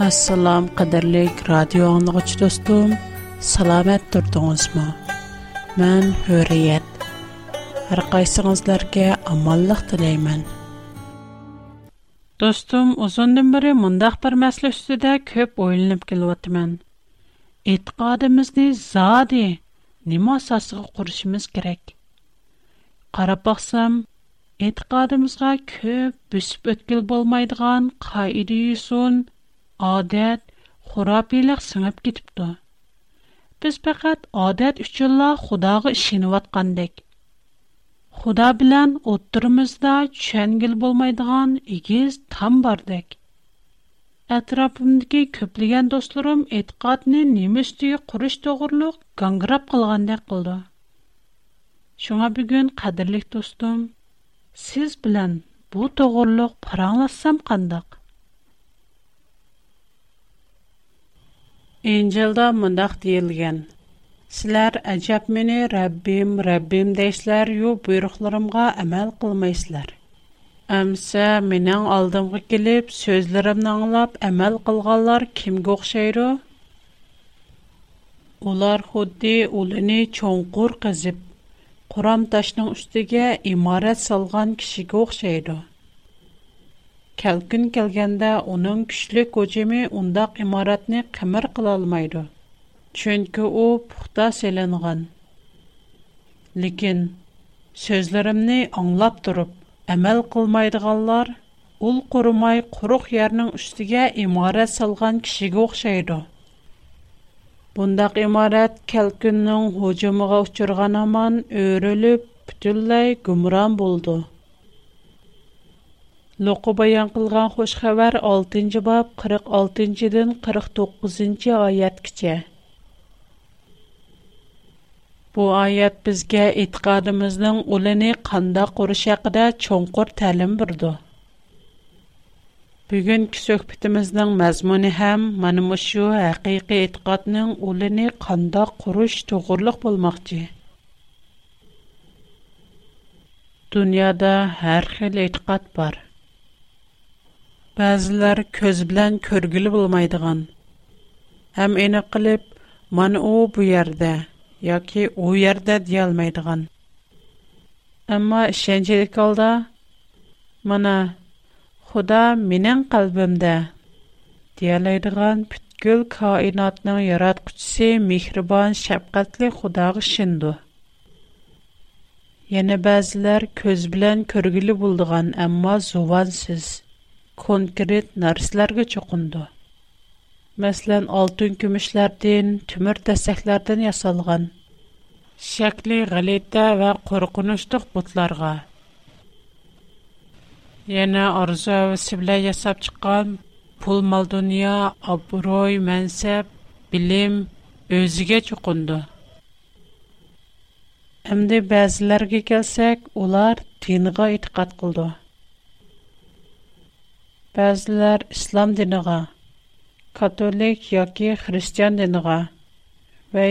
Assalom qadrlik radio anglag'ich do'stim, salomat turdingizmi? Men Hurriyat. Har qaysingizlarga omonlik tilayman. Do'stim, uzundan beri mundaq bir masala ustida ko'p o'ylanib kelyapman. E'tiqodimizni zodi nima asosiga qurishimiz kerak? Qarab boqsam e'tiqodimizga ko'p bisib o'tkil bo'lmaydigan qoida-yusun адет, хурапиліг санап кетіпту. Біз бақат адет үшчылла худағы ішенуват қандыг. Худа білян оттырмызда чангил болмайдыған игез там бардыг. Атарапымдыки көплиген достурум еткадни немістію құрыш тоғырлыг гангырап қылғанда қылды. Шуңа бігін, қадирлик достум, сіз білян, бұл тоғырлыг паранласам İncildə mündəq deyilgən. Sizlər əcəb məni Rəbbim, Rəbbim deyislər, yu buyruqlarımğa əməl qılmayislər. Əmsə, minən aldımğı gilib, sözlərimdə anılab, əməl qılgallar kim qox şeyru? Onlar xuddi ulini çonqur qızıb, Quram taşının üstüge imarət salgan kişi qox Кәлкін келгенде оның күчлек һөҗүме ұндақ имаратны кымыр қылалмайды. Чөнки о пұқта селенгән. Ләкин сөзлерімні аңлап тұрып, әмәл кылмайдыганлар ұл құрымай құрық ярның үстіге имарат салған кішігі оқшайды. Бұндақ имарат кәлкіннің һөҗүмегә ұшырған аман өрелеп, пүтілләй гумран болды. نوقۇ баян قىلغان خوش хабар 6 باب 46 дан 49 ئايەتكىچە Bu ayət bizə etiqadımızın ulini qandaq quruş haqqında çonqur təlim birdi. Bugünkü söhbətimizin məzmunu həm mənim şu həqiqi etiqadının ulini qandaq quruş toğurluq bolmaqçı. Dünyada hər xil etiqad var. Безләр көз bilən көргүле булмай диган. Һәм эне клып мана у бу ердә яки у ердә диелмай диган. Әмма сәнҗәрлек алда мана Худа минең калбымда диелә дәран бүткөл ка энатның ярат güçсе михрибан, шәфкатьле Худагы шынду. Яңа безләр көз белән konkret narsalarga cho'qindi masalan oltin kumushlardan temir dastaklardan yasalgan shakli g'alita va qo'rqinchli butlarga yana orzu havasi bilan yasab chiqqan pul mol dunyo obro'y mansab bilim o'ziga cho'qindi endi ba'zilarga kelsak ular dinga e'tiqod qildi Бәзілер ислам диніға, католик яки христиан диніға, ва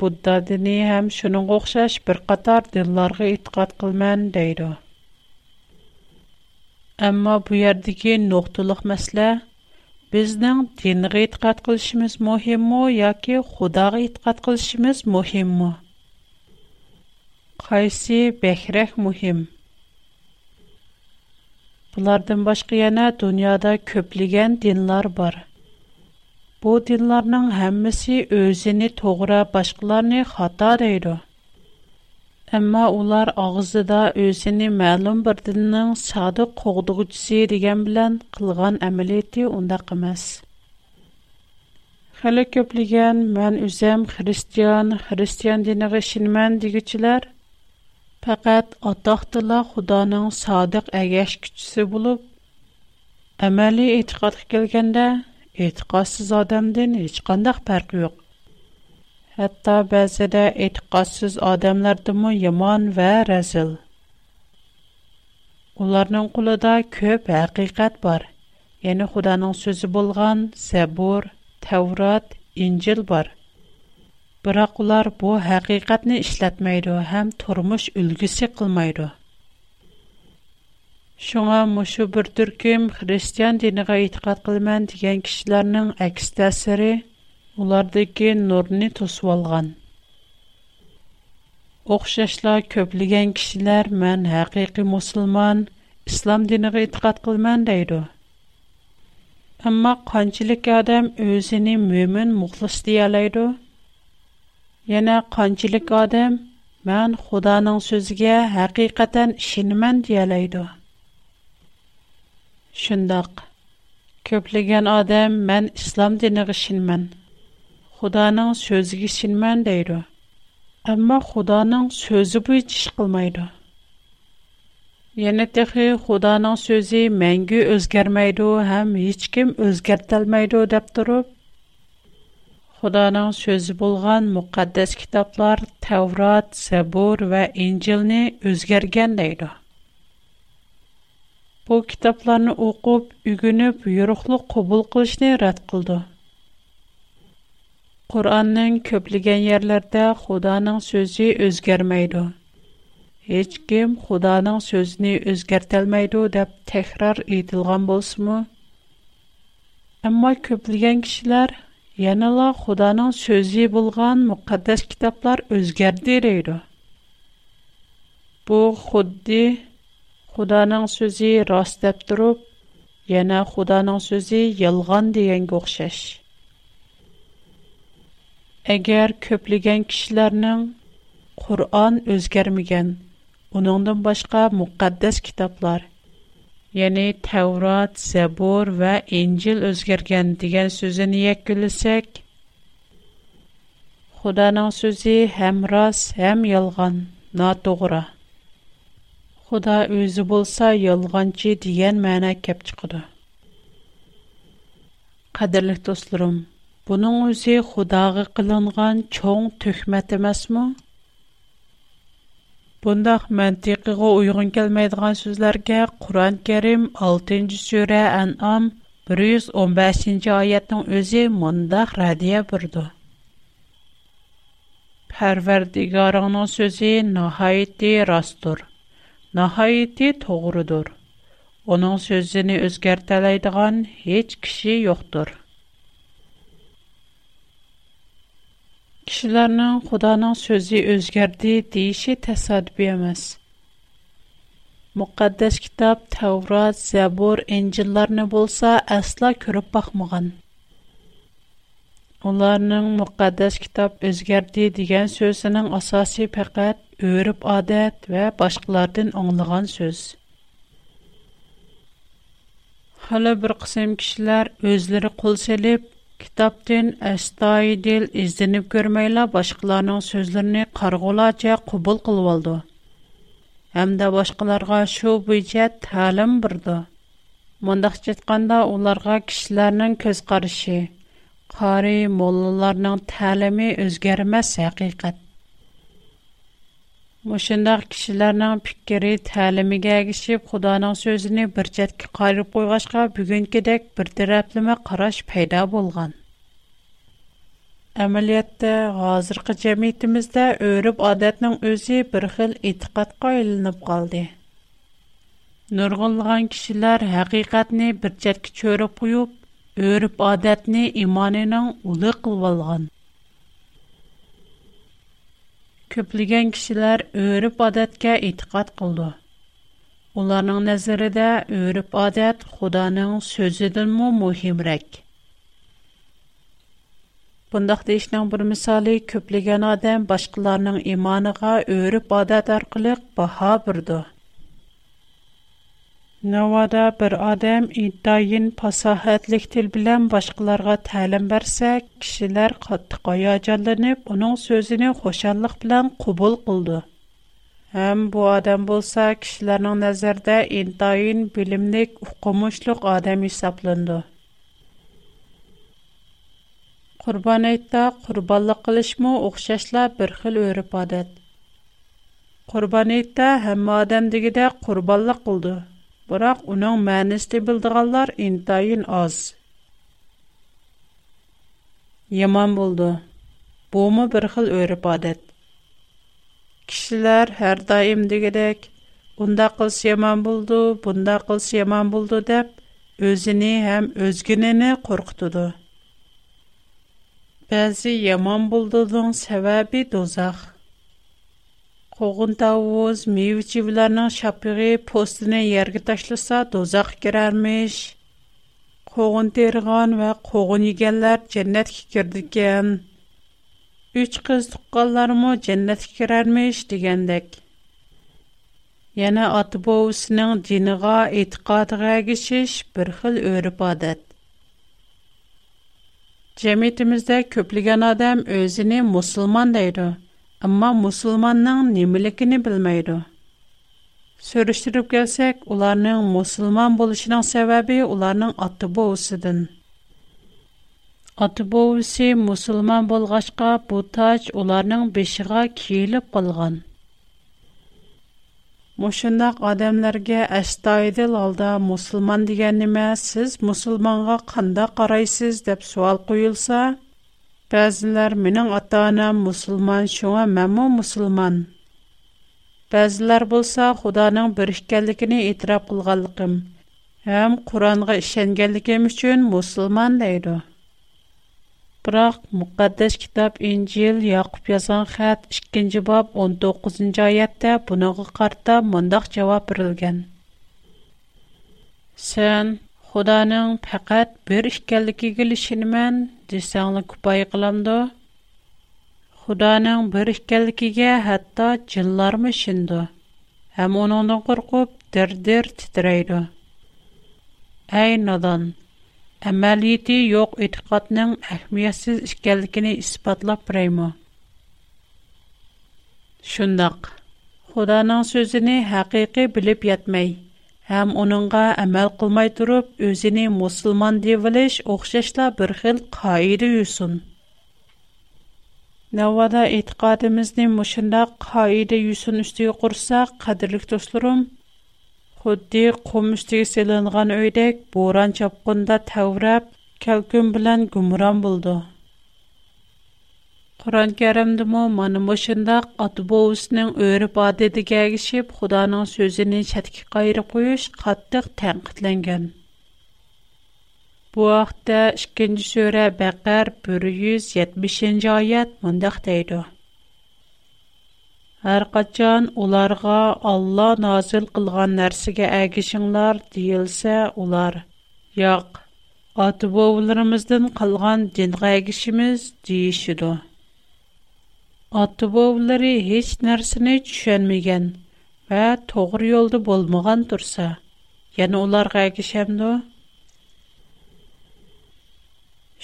будда дини хам шуның оқшаш бір қатар динларғы итқат қылмен дейді. Амма бу ярдыки ноқтулық мәсле, біздің динғы итқат қылшымыз мухим яки худағы итқат қылшымыз мухим му? Қайси бәхрек мухим. Бұлардың башқы яна дүниада көплеген динлар бар. Бу динларның әммісі өзіні тоғыра башқыларыны хата дейді. Әмма улар ағызыда өзіні мәлум бір дінінің сады қоғдығы түсі деген білән қылған әмілетті онда қымас. Хәлі көплеген мән үзім христиан, христиан дініғі шинмән дегі Faqat ataqdila Xudoning sodiq agashkuchisi bo'lib, amaliy e'tiqodga kelganda e'tiqodsiz odamdan hech qanday farqi yo'q. Hatto ba'zida e'tiqodsiz odamlardanmi yomon va razil. Ularning qo'lida ko'p haqiqat bor. Ya'ni Xudoning so'zi bo'lgan Zabur, Tavrat, Injil bor. Бірақ олар бу хақиқатны ішлетмейді, әм тұрмыш үлгісі қылмайды. Шуңа мұшу бір түркім христиан диніға итқат қылмен деген кішілерінің әкіс тәсірі, олардығы нұрыны тұсу алған. Оқшашла көпліген кішілер мән хақиқи мұсылман, ислам диніға итқат қылмен дейді. Әмі қанчілік адам өзіні мөмін мұқлыс дейалайды, Yana qanchalik odam "Men Xudoning so'ziga haqiqatan ishonman" deyaladi. Shundoq ko'plagan odam "Men islom diniga ishonman, Xudoning so'ziga ishonman" deydi. Ammo Xudoning so'zi bo'yicha ish qilmaydi. Yana texi Xudoning so'zi mangu o'zgarmaydi, ham hech kim o'zgartalmaydi deb turib, Xudanın sözü bolğan müqəddəs kitablar Tevrat, Zəbur və İncilni özgərgən deydi. Bu kitablarni oqub, ügünüb, yuruqluq qobul qilishni rad qildi. Qur'onning ko'pligan yerlarda Xudoning so'zi o'zgarmaydi. Hech kim Xudoning so'zini o'zgartirmaydi deb takror aytilgan bo'lsa-mu, ammo ko'pligan kishilar Yana Allah'nın sözi bolğan müqaddəs kitablar özgərdiräydı. Bu xuddi Allah'nın sözi rəsul dep turıp, yana Allah'nın sözi yalğan diyänä öhşäş. Eger köpligen kişlärning Qur'an özgärmegen, onunndan başqa müqaddəs kitablar ya'ni Tevrat, Zebur ve İncil özgergen diyen sözünü yekülüsek, Xudanın sözü hem ras hem yalgan, na doğru. Xuda özü bolsa yalgancı diyen məna kep çıkıdı. Qadirlik dostlarım, bunun özü Xudağı qılınğan çoğ töhmət emasmı? بۇنداق مەنتىقىغا ئۇيغۇن كەلمەيدىغان سۆزلەرگە قۇرئان كەرىم ئالتىنچى سۈرە ئەنئام بىر يۈز ئون بەشىنچى ئايەتنىڭ ئۆزى مۇنداق رەدىيە بېرىدۇ پەرۋەردىگارىڭنىڭ سۆزى ناھايىتى راستتۇر ناھايىتى توغرىدۇر ئۇنىڭ سۆزىنى ئۆزگەرتەلەيدىغان ھېچ كىشى يوقتۇر kishilarning xudoning so'zi o'zgardi deyishi tasodifiy emas muqaddas kitob tavrat zabur injillarni bo'lsa aslo ko'rib boqmagan ularning muqaddas kitob o'zgardi degan so'zining asosi faqat o'rib odat va boshqalardan anglagan so'z hali bir qism kishilar o'zlari qo'l селеп, Китаптин астай дил іздініп көрмейлі башқыларын сөзліні қарғула ача кубыл қылу алды. Хэмді башқыларға шу бийча талим бұрды. Мандықчетканда оларға кишіларын көз қарши, қари, молыларын талими өзгеріме сяқи Мошындақ кишиларның пікірі тәлімігі әгішіп, құданың сөзіні бір жәткі қайрып қойғашқа бүгінкедек бір тірәпліме қараш пайда болған. Әмілетті, ғазырқы жәмейтімізді өріп адетнің өзі бір қыл итіқатқа үлініп қалды. Нұрғылған кишилар әқиқатны бір жәткі чөріп қойып, өріп адетні иманының ұлы қылбалған. köpligen kişiler örüp adetke itikat kıldı. Onların nəzəri də örüp adət Xudanın sözüdən mü mühimrək. Bundaq deyişnən bir misali köpligən adam başqalarının imanıqa örüp adət arqılıq baha birdir. Навада бер адам итайын пасахатлык тил белән башкаларга тәлим берсәк, кешеләр катты каяҗанланып, аның сөзен хошанлык белән кубул кылды. Һәм бу адам булса, кешеләрнең нәзәрдә итайын билимлек, укымышлык адам исәпләнде. Курбан әйтте, курбанлык кылышмы охшашла бер хил өрип адат. Курбан әйтте, һәм адам дигедә курбанлык кылды бірақ оның мәністі білдіғалар ентайын аз. Яман болды. Бұмы бір қыл өріп адет. Кішілер әр дайым дегедек, бұнда қылс яман болды, бунда қылс яман болды деп, өзіне әм өзгінені қорқытуды. Бәзі яман болдыдың сәвәбі дозақ. Қоғын тауыз, мейвичивлерінің шапығы постыны ергі ташласа дозақ керерміш. Қоғын терған вә қоғын егенлер жәннәтке кірдікен. Үч қыз тұққаларымы жәннәтке керерміш дегендек. Yana ota bovisining diniga e'tiqodiga gishish bir xil o'rif odat. Jamiyatimizda ko'plagan odam o'zini musulmon deydi. Амма мусульманның немелекен белмейрө. Сөрәштергә килсәк, уларның муslüman булышының сәбебе уларның атта булышыдан. Атта булышы муslüman булгачка бу тач уларның бешигә килеп калган. Мөшендәк адамларга аштой дил алда муslüman дигәннеме, сез мусульманга канда карасыз дип суал куелса Bəziləri mənim ata-anam müsəlman, şuna mənmə müsəlman. Bəziləri bolsa Xudanın bir ikənligini etiraf qılğanlığım, həm Qur'anğa işənganligim üçün müsəlman deydi. Biroq müqaddas kitob Инжил Yaqub yazan xat 2-ci bab 19-oyatda bunağa qarta mundaq javob berilgan. Sen Xudanın faqat bir ikənligiga ilishinman desenle kupay qılamdı. Xudanın bir ikkelikigə hətta cinlar mı şindi? Həm onunu qorxub dir-dir titrəydi. Ey nadan, əməliyyəti yox etiqatının əhmiyyətsiz ikkelikini Şundaq, Xudanın sözünü həqiqi bilib һәм оныңға әмәл қылмай тұрып, өзіні мұсылман девіліш оқшашла бір хил қайры үйсін. Навада etiqadimizni мұшында қайры үйсін үстіге құрса, қадірлік достарым, xuddi qum үстіге селінған өйдек, боран чапқында тәурәп, кәлкін білән гумран болды. Құран кәрімді мұ, маны мұшындақ Атубоусының өріп адеді кәгішіп, Құданың сөзінің шәткі қайры қойыш қаттық тәңқітләнген. Бұ ақта 2-ні сөрі бәқәр 170-ні айет мұндақ дейді. Әрқачан оларға Алла назыл қылған нәрсіге әгішіңлар дейілсе олар. Яқ, Атубоуларымыздың қалған динға әгішіміз дейішіду. Автобулы һеч нәрсәсе төшәмэгән һәм туры ялды булмаган турса, яны уларга гышәм дә.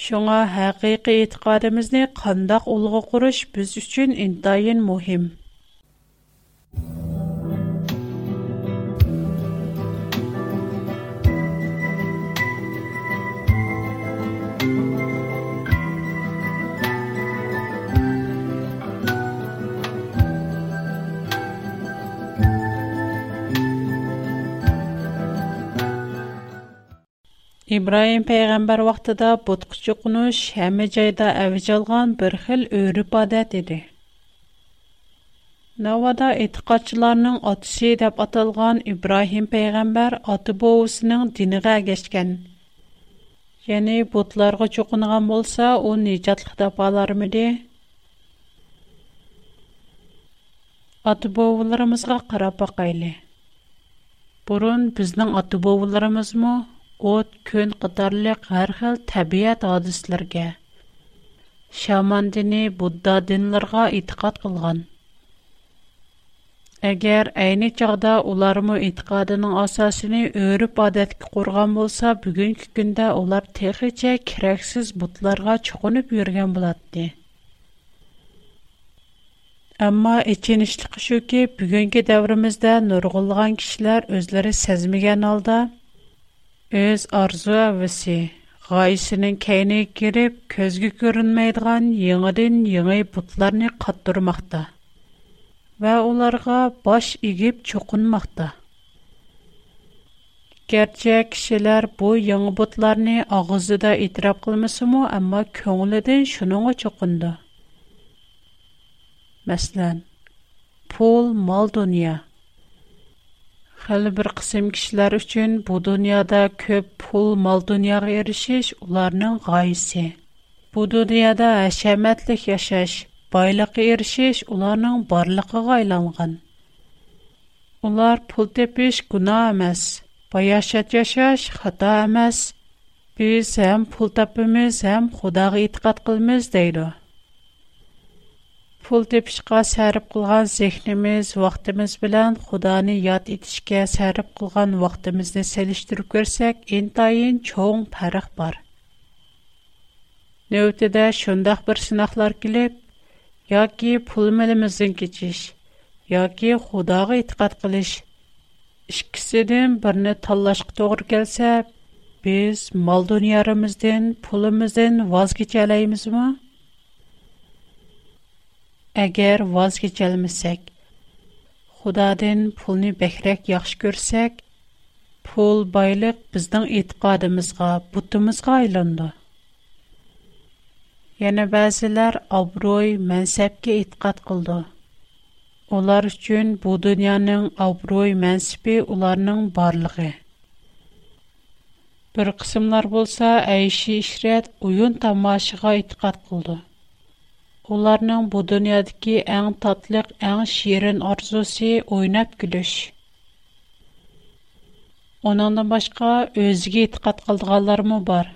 Шунга һақиикы иттиқадымызне қандақ улы күриш без өчен инде иң мөһим. İbrahim peyğəmbər vaxtında putqucu qunuş həmə yerda əvəz bir xil ürüb-adət idi. Novada etiqadçıların atışı deyə adlanan İbrahim peyğəmbər atıbovusunun dininə gəçkən. Yəni putlara çuqunğan bolsa o nicatlıq tapalarmıdı? Atıbovularımıza qarap baxaylı. Burun biznin atıbovularımız mı? ئوت كۆن قاتارلىق ھەر خىل تەبىئەت ھادىسىلىرىگە شاماندىنى بۇددا دىنلىرىغا ئېتىقاد قىلغان Әгәр әйни чагда улармы итикадының асасыны өрүп адәткә курган булса, бүгенге көндә улар техичә кирәксез бутларга чукынып йөргән булатты. Әмма иченишлек шуки, бүгенге дәвримездә нургылган кешеләр үзләре сезмәгән алда Өз арзу әвісі, ғайшының кәйіне керіп, көзгі көрінмейдіған еңіден еңі бұтларыны қаттырмақта. Вә оларға баш егіп чоқынмақта. Герче кишилер бу яңы бутларны агызы да итрап кылмысы му, амма көңілідін шуныңа чоқынды. Мәслән, пол мал дуния – Хәл бер кысым кишләр өчен бу дөньяда көп пул мал дөньяга эрешеш уларның гаисе. Бу дөньяда әшәмәтлек яшаш, байлык эрешеш уларның барлыгыга айланган. Улар пул тепеш гуна эмес, баяшат яшаш хата эмес. Без һәм пул тапмыз, һәм Худага итикат кылмыз дейләр. pul tepishqa sərf qılğan zehnimiz, vaxtımız bilan Xudani yad etishkə sərf qılğan vaxtımızı seliştirib görsək, intayin çoğ fərq var. Növbədə şundaq bir sınaqlar gəlib, yoki pul milimizdən keçiş, yoki Xudoga etiqad qilish. İkkisidən birini tanlashqa to'g'ri kelsa, biz mol dunyorimizdan, pulimizdan voz kecha olamizmi? Әгәр ваз кечәлмәсәк, Худадан пулны бәхрәк яхшы күрсәк, пол байлык безнең итикадыбызга, бутымызга айланды. Яна бәзеләр абруй, мәнсәпкә итикад кылды. Олар өчен бу дөньяның абруй, мәнсәбе уларның барлыгы. Бер кысымнар булса, әйше ишрәт уен тамашыга итикад кылды. Оларның бу дөньядагы иң татлык, иң ширин арзусы ойнап күлүш. Онандан башка өзге иттикат кылдыганлар мы бар?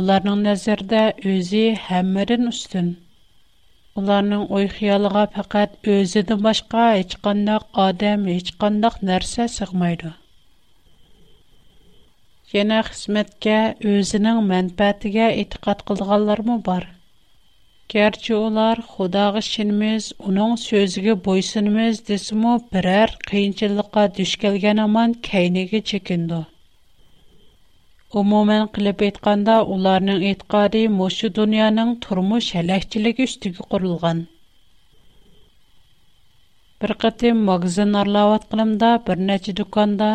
Оларның нәзәрдә өзе һәммәрен үстен. Уларның ой хыялыга фақат өзедән башка һеч адам, һеч кандай нәрсә сыгмайды. Яна хисмәткә өзенең мәнфәатыга иттикат кылдыганлар бар? Gerçi ular Xudağa şinimiz, onun sözüge boysunimiz desimo birer qiyinchilikqa düş kelgan aman kaynige çekindi. Umuman qilib aytganda, ularning e'tiqodi Moshu dunyoning turmush halakchiligi ustiga qurilgan. Bir qatim magazin arlavat qilimda bir necha do'konda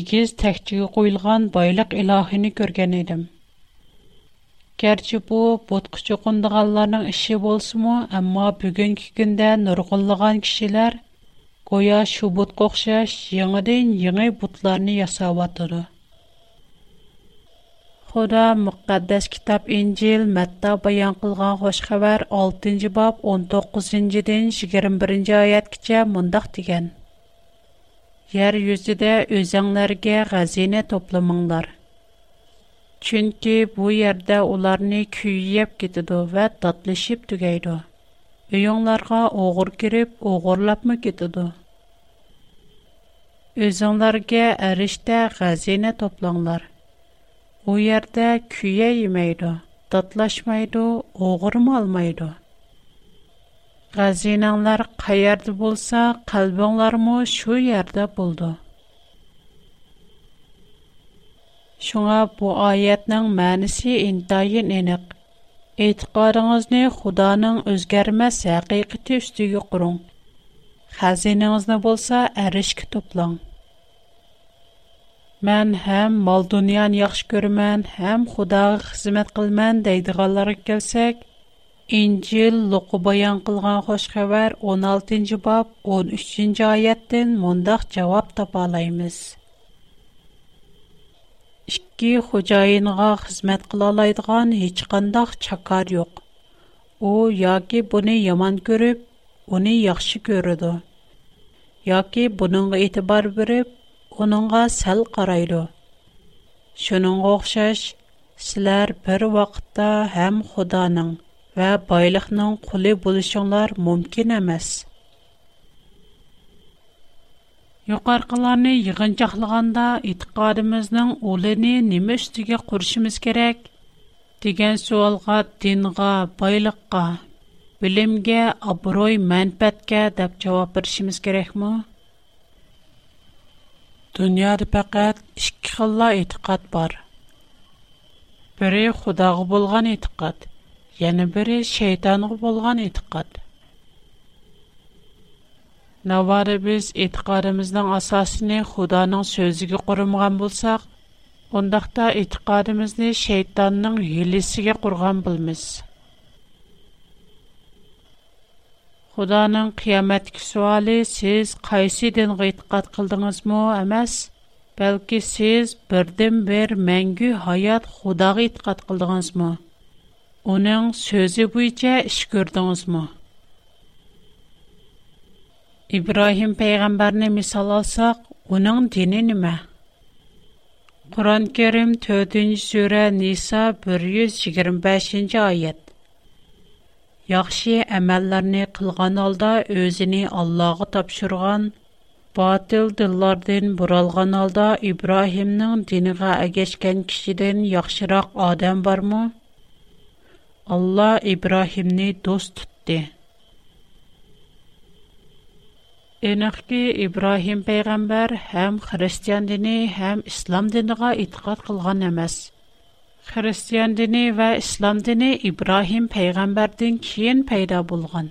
egiz takchiga qo'yilgan boyliq ilohini ko'rgan edim. Керче бу بوتкыч укындыганларның ише булсымы, әмма бүгенге көндә нургынлыгын кишләр гоя шу бутка охшаш яңадан яңай бутларны ясава торы. Хода мөхәддەس китап Инҗил Матта баян кылган яхшы 6нҗи боб 19нҗидән 21нҗи аят кичә мондак дигән. Яр йөзидә үзәңнәргә гәзине төрлемеңләр Çünki bu yerdə onlarını küyüyəb gedidu və datlışıb tügəydu. Üyonlarga oğur girib, oğurlapmı gedidu. Özünlərgə ərişdə xəzinə toplanlar. O yerdə küyə yeməydu, datlaşmaydı, oğurma almaydı. Xəzinənlər qayardı bolsa, qalbınlarmı şu yerdə buldu.'' Шуңа бу аятның мәнисе интайын энек. Этқарыңызны Худаның өзгәрмәс әқиқеті үстіге құрын. Хазиныңызны болса әрішкі топлан. Мән һәм мал дуниян яхшы көрмән, һәм Худағы хызмет қылмән дейді ғаллары келсек, Инжил лұқы баян қылған хош 16-й бап 13-й аяттен мұндақ жауап тапалаймыз. ikki xo'jayinga xizmat qilolaydigan hech qandaq chakar yo'q u yoki buni yomon ko'rib uni yaxshi ko'radi yoki buningga e'tibor berib uningga sal qaraydi shuningga o'xshash sizlar bir vaqtda ham xudoning va boylikning quli bo'lishinglar mumkin emas Юқарқыларны йығынчақлығанда итқарымызның олыны неме диге құршымыз керек? Деген суалға, динға, байлыққа, білімге, абырой, мәнпәтке деп жауап біршіміз керек мұ? Дүниады пәкәт ішкі қылла итқат бар. Бірі құдағы болған итқат, ені бірі шейтанғы болған итқат. Навары біз етқарымыздың асасыны Худаның сөзіге құрымған болсақ, ондақта етқарымызны шейтанның елесіге құрған білміз. Худаның қияметкі суалы сіз қайсы дінгі етқат қылдыңыз мұ, әмәс? Бәлкі сіз бірден бір мәңгі hayat Худаға етқат қылдыңыз мұ? Оның сөзі бұйча іш көрдіңіз мұ? İbrahim пайгамбарны мисал алсак, уның дине нима? Куран Кәрим 4-нче сүре Ниса 125-нче аят. Яхшы әмәлләрне кылган алда өзине Аллаһка тапшырган батыл диллардан буралган алда Ибраһимның динегә агешкән кишедән яхшырак адам бармы? Алла Ибраһимны дост тутты. Энәхки Ибраһим пәйгамбәр һәм xristian dini, һәм İslam динигә итиқад кылган emas. Xristian dini ва İslam dini Ибраһим пәйгамбәрдән keyin пайда булган.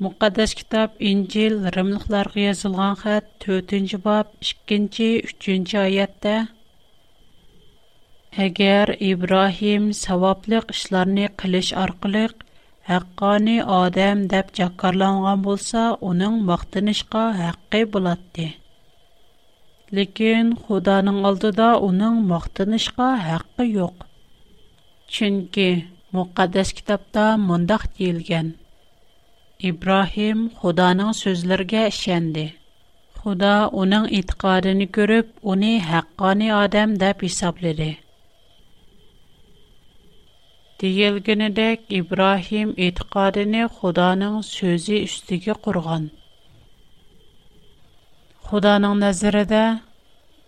Мукаддас китап Инҗил Римлыкларга язылган хат 4-нче баб 2-нче, 3-нче аятта Әгәр Ибраһим саваплык эшләрне кылыш аркылы Haqqani adam dep jaqqarlangğan bolsa, uning moqtinishqa haqqi bolatdi. Lekin Xudaning oldida uning moqtinishqa haqqi yoq. Chunki muqaddas kitapta mundaq tilgen. Ibrohim Xudaning sözlärgə ishandi. Xuda uning itiqorini görib uni haqqani adam dep hisobledi. دېيىلگىنىدەك ئىبراھىم ئېتىقادىنى خۇدانىڭ سۆزى ئۈستىگە قۇرغان خۇدانىڭ نەزىرىدە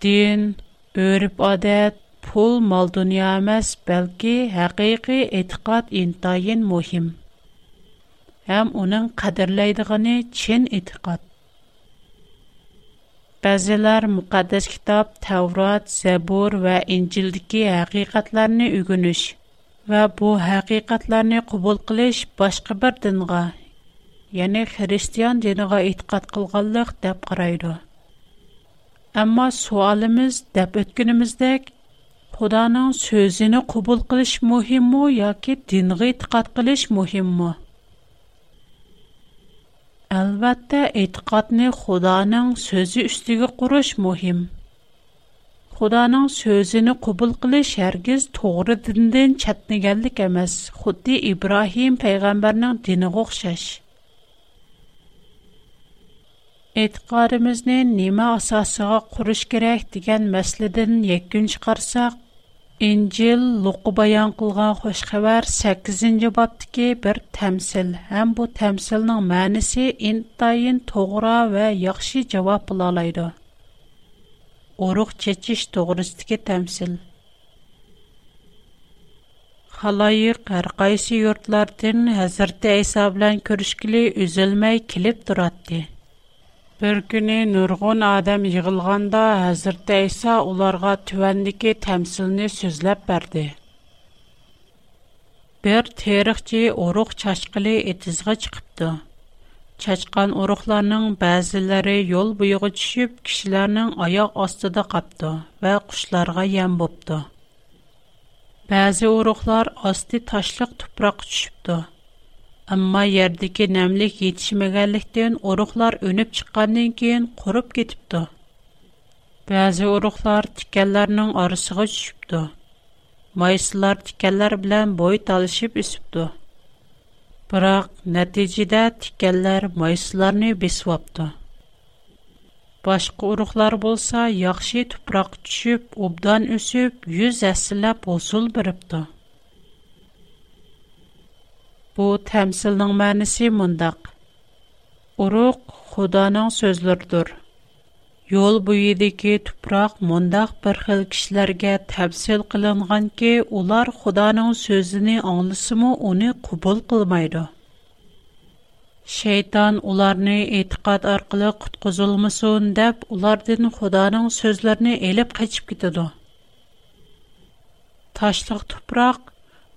دىن ئۆرپ ئادەت pul mol dunyo emas balki haqiqiy e'tiqod intayin muhim ham uning qadrlaydigani chin e'tiqod ba'zilar muqaddas kitob tavrat zabur va injildagi haqiqatlarni o'rganish va bu haqiqatlarni qabul qilish boshqa bir dinga, ya'ni xristian diniga e'tiqod qilganlik deb qaraydi. Ammo savolimiz deb o'tganimizdek, Xudoning so'zini qabul qilish muhimmi yoki dinga e'tiqod qilish muhimmi? Albatta, e'tiqodni Xudoning so'zi ustiga qurish muhim. Xudoning so'zini qabul qilish hargiz to'g'ri dindan chatniganlik emas, xuddi Ibrohim payg'ambarning dini o'xshash. E'tiqodimizni nima asosiga qurish kerak degan masaladan yakun chiqarsak, İncil Luqa bayan qılğan xoş xəbər 8-ci babdakı bir təmsil, həm bu təmsilin mənası intayin toğra və yaxşı cavab bulalaydı. urug' chechish to'g'risidagi tamsil xaloyiq har qaysi yurtlardan hazrati iso bilan ko'rishgili uzilmay kelib turardi bir kuni nurg'un odam yig'ilganda hazrati iso ularga tuvandiki tamsilni so'zlab berdi bir teriqchi urug' chashqili etizg'a chiqibdi Чачкан урухларның бәзиләре йол буйыгы төшүп, кишләрнең аяк астыда капты ва кушларга ям бопты. Бәзи урухлар асты ташлык тупрак төшүпты. Әмма ярдыки нәмлек етишмәгәнлектән урухлар өнеп чыкканнан кийин курып кетипты. Бәзи урухлар тикәнләрнең арасыга төшүпты. Майсылар тикәнләр белән бой талышып үсүпты. Мрак, нәтийджидә тикәлләр майсыларны бисвапты. Башқы урухлар болса, яхши тупрак чуп, обдан үсіп, юз әсілә босул біріпті. Бу тәмсілнің мәнісі мүндақ. Урух худанан сөзлірдір. yo'l bo'yidagi tuproq mundoq bir xil kishilarga tavsil qilinganki ular xudoning so'zini anglasimu uni qabul qilmaydi shayton ularni e'tiqod orqali qutqizilmasin deb ulardan xudoning so'zlarini elib qochib ketadi tashliq tuproq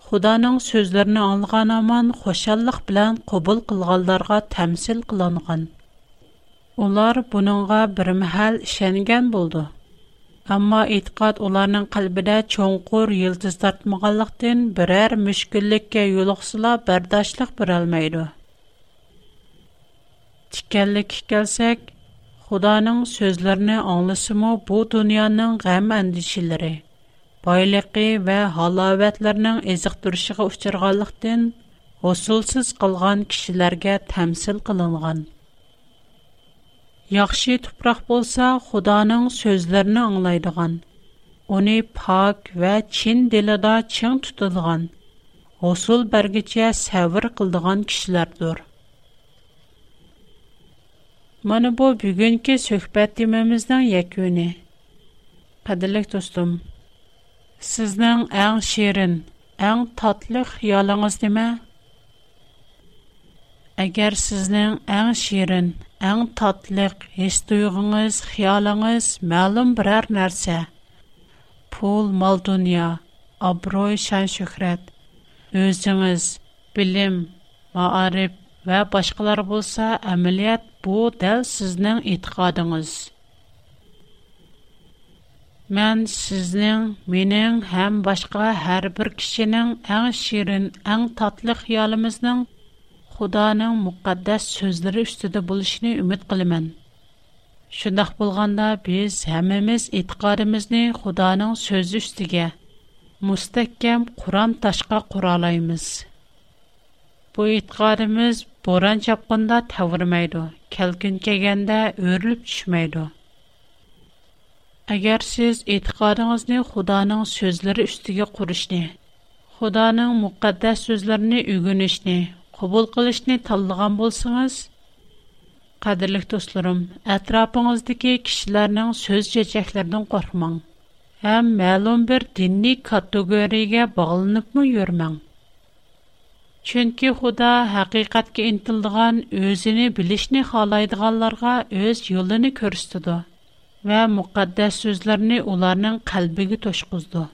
Xudoning so'zlarini anlayan aman xoşallıq bilan qabul qilganlarga təmsil qilingan. Олар бұныңға бір мәл ішәнген болды. Амма итқат оларның қалбіда чонқор елді тартмағалықтен бірәр мүшкілікке елоқсыла бәрдашлық бір әлмейді. Тікәлік келсек, Худаның сөзлеріні аңлысымы бұ дүнияның ғәм әндішілері, байлықы вә халаветлерінің езіқ тұршығы ұшырғалықтен, осылсыз қылған кішілерге тәмсіл қылынған. Яхши тупрак булса, Худоның сүзләрен аңлайдыган, уни пак ва чин дилдә чин тутылган, усул бергечә сәвр кылдыган кишләрдер. Менә бу бүгенге сөхбәт темамызның якуны. Кадерле достым, сезнең әң шерин, әң татлы хыялыгыз нимә? Әгәр сезнең әң ширин, әң татлык хис туйгыңыз, хыялыңыз мәгълүм берәр нәрсә, пул, мал дөнья, абруй, шан шөһрәт, өзіңіз, билим, маариф вә башкалар булса, әмәлият бу дәл сезнең итгадыңыз. Мен сезнең, минең һәм башка һәрбер кешенең әң ширин, әң татлык хыялымызның Xudoning muqaddas so'zlari ustida bo'lishini umid qilaman. Shundoq bo'lganda biz hammamiz e'tiqodimizni Xudoning so'zi ustiga mustahkam Qur'on tashqa quralaymiz. Bu e'tiqodimiz bo'ron chapqinda tavirmaydi, kalkin kelganda o'rilib tushmaydi. Agar siz e'tiqodingizni Xudoning so'zlari ustiga qurishni, Xudoning muqaddas so'zlarini o'rganishni qabul qilishni tanlagan bo'lsangiz qadrli do'stlarim atrofing'izdagi kishilarning so'z chechaklaridan qo'rqmang ham ma'lum bir diniy kategoriyaga bog'lanibmi yurmang chunki xudo haqiqatga intildigan o'zini bilishni xohlaydiganlarga o'z yo'lini ko'rsatdi va muqaddas so'zlarni ularning qalbiga to'shqizdi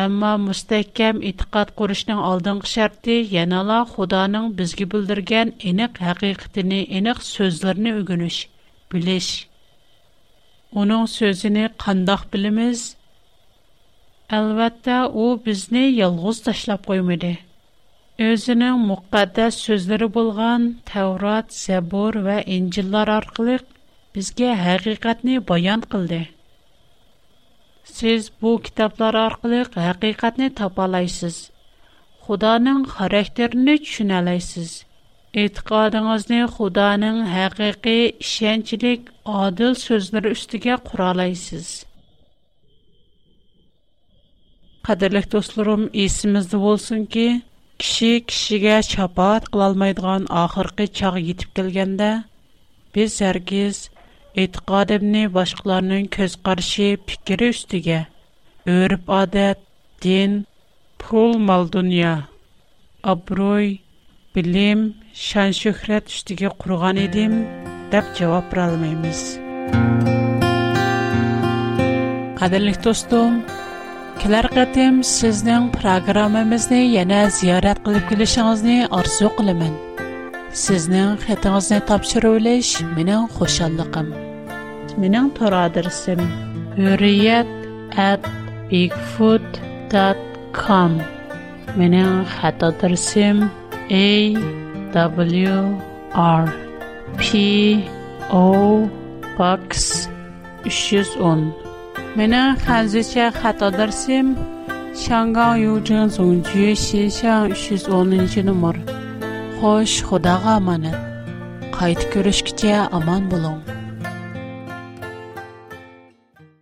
Әмма мустәхкәм итиқад құрышның алдыңғы шарты янала Худаның бізге білдірген eniq haqiqatini, eniq сөзләрне үгүнүш, билиш. Оның сөзіне қандақ біліміз? Әлбәттә, у бізні ялғыз ташлап қоймады. Өзінің мұқаддас сөзлері болған Тәурат, Зәбур ва Инҗиллар арқылы бізге haqiqatni баян қылды. Siz bu kitoblar orqali haqiqatni topalaysiz. Xudoning xarakterini tushunalaysiz. E'tiqodingizni Xudoning haqiqiy ishonchlik, odil so'zlari ustiga quralaysiz. Qadirli do'stlarim, esimizda bo'lsinki, kishi kishiga shafaat qila olmaydigan oxirgi chaq yetib kelganda, biz hargiz e'tiqodimni boshqalarning ko'z qarashi fikri ustiga o'rib odat din pul mol dunyo obro'y bilim shan shuhrat ustiga qurgan edim deb javob berolmaymiz qadrli do'stim kelar qatim sizning programmamizni yana ziyorat qilib kelishingizni orzu qilaman sizning xatingizni olish mening xo'shalliqim менің тор адресім hurriyet at bigfoot dot com менің хат адресім a w r p o box 310 менің хәзірше хат адресім 香港邮政总局西巷3 10 нөмір. Хош, Худаға аманат. Қайт көрішкіте аман болың.